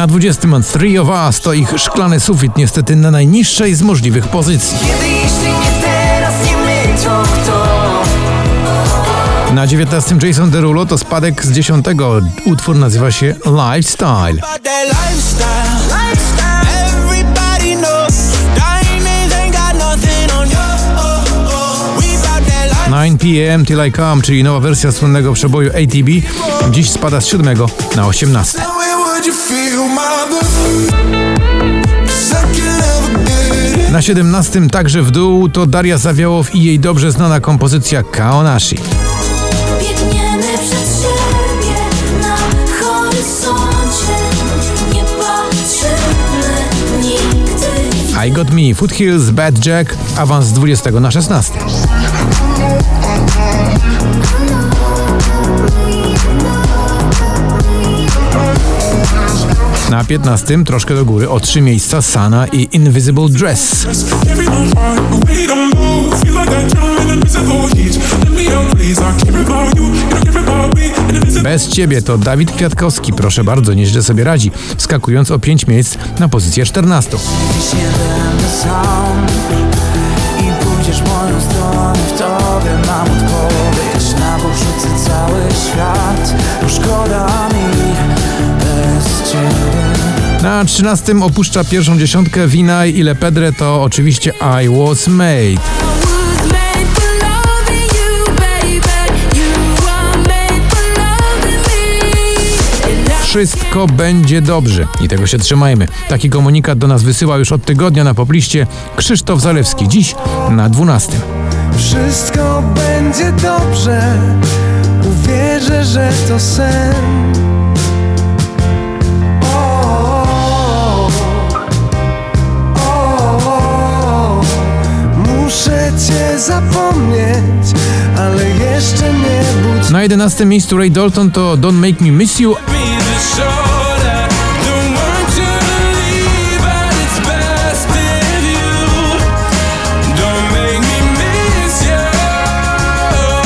Na 20 Three of Us to ich szklany sufit niestety na najniższej z możliwych pozycji. Na 19 Jason Derulo to spadek z 10. Utwór nazywa się Lifestyle. 9 p.m. Till I Come, czyli nowa wersja słynnego przeboju ATB, dziś spada z 7 na 18. Na 17 także w dół to Daria Zawiałow i jej dobrze znana kompozycja Kaonashi. Biegniemy przed siebie na horyzoncie Nie patrzymy nigdy I Got Me, Foothills, Bad Jack, awans z 20 na 16. Na 15 troszkę do góry o trzy miejsca Sana i Invisible Dress. Bez ciebie to Dawid Kwiatkowski, proszę bardzo, nieźle sobie radzi, skakując o 5 miejsc na pozycję 14. Na 13 opuszcza pierwszą dziesiątkę Winaj i Lepedre to oczywiście I Was Made. Wszystko będzie dobrze i tego się trzymajmy. Taki komunikat do nas wysyła już od tygodnia na popliście Krzysztof Zalewski. Dziś na 12. Wszystko będzie dobrze, uwierzę, że to sen. cię zapomnieć, ale jeszcze nie budź Na 11 miejscu Ray Dalton to Don't Make Me Miss You,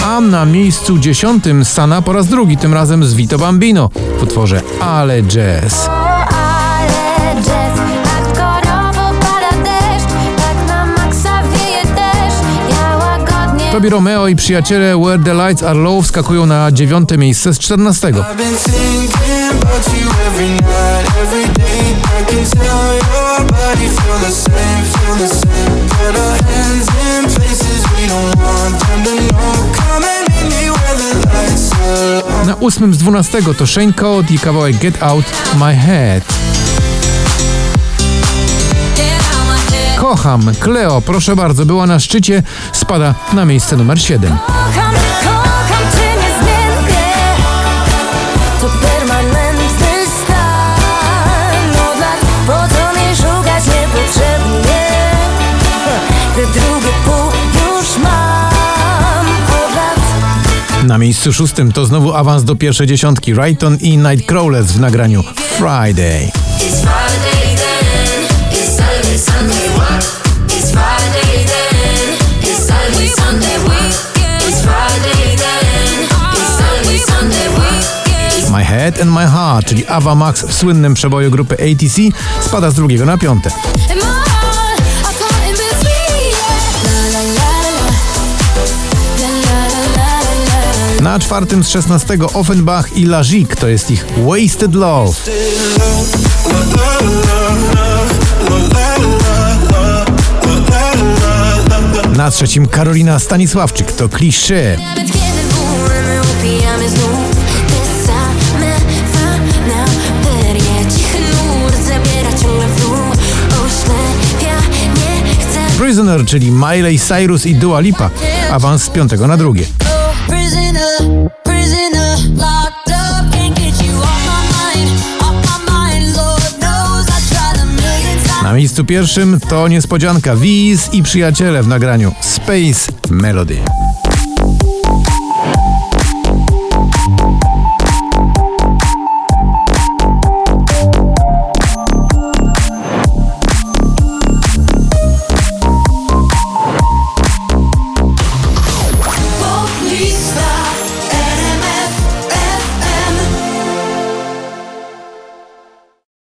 a na miejscu 10 Sana po raz drugi, tym razem z Vito Bambino w utworze Ale Jazz. Tobi Romeo i przyjaciele Where the Lights Are Low wskakują na dziewiąte miejsce z 14. I've been thinking about you every night, every day. I can tell your body feel the same, feel the same. Put our hands in places we don't want them to know. Come and meet me where the lights are low. Na ósmym z 12 to Shane Code i kawałek Get Out My Head. Kocham, Cleo, proszę bardzo, była na szczycie, spada na miejsce numer 7. Kocham, kocham cię niezmiennie. To permanentny stan. Od lat po co mnie szukać niepotrzebnie? Te drugie pół już mam. Od lat. Na miejscu szóstym to znowu awans do pierwszej dziesiątki. Rayton i Nightcrawlers w nagraniu Friday. Head and My Heart, czyli Ava Max w słynnym przeboju grupy ATC, spada z drugiego na piąte. Na czwartym z 16 Offenbach i Lazik, to jest ich Wasted Love. Na trzecim Karolina Stanisławczyk, to klisze. Prisoner, czyli Miley Cyrus i Dua Lipa, awans z piątego na drugie. Na miejscu pierwszym to niespodzianka Wiz i przyjaciele w nagraniu Space Melody.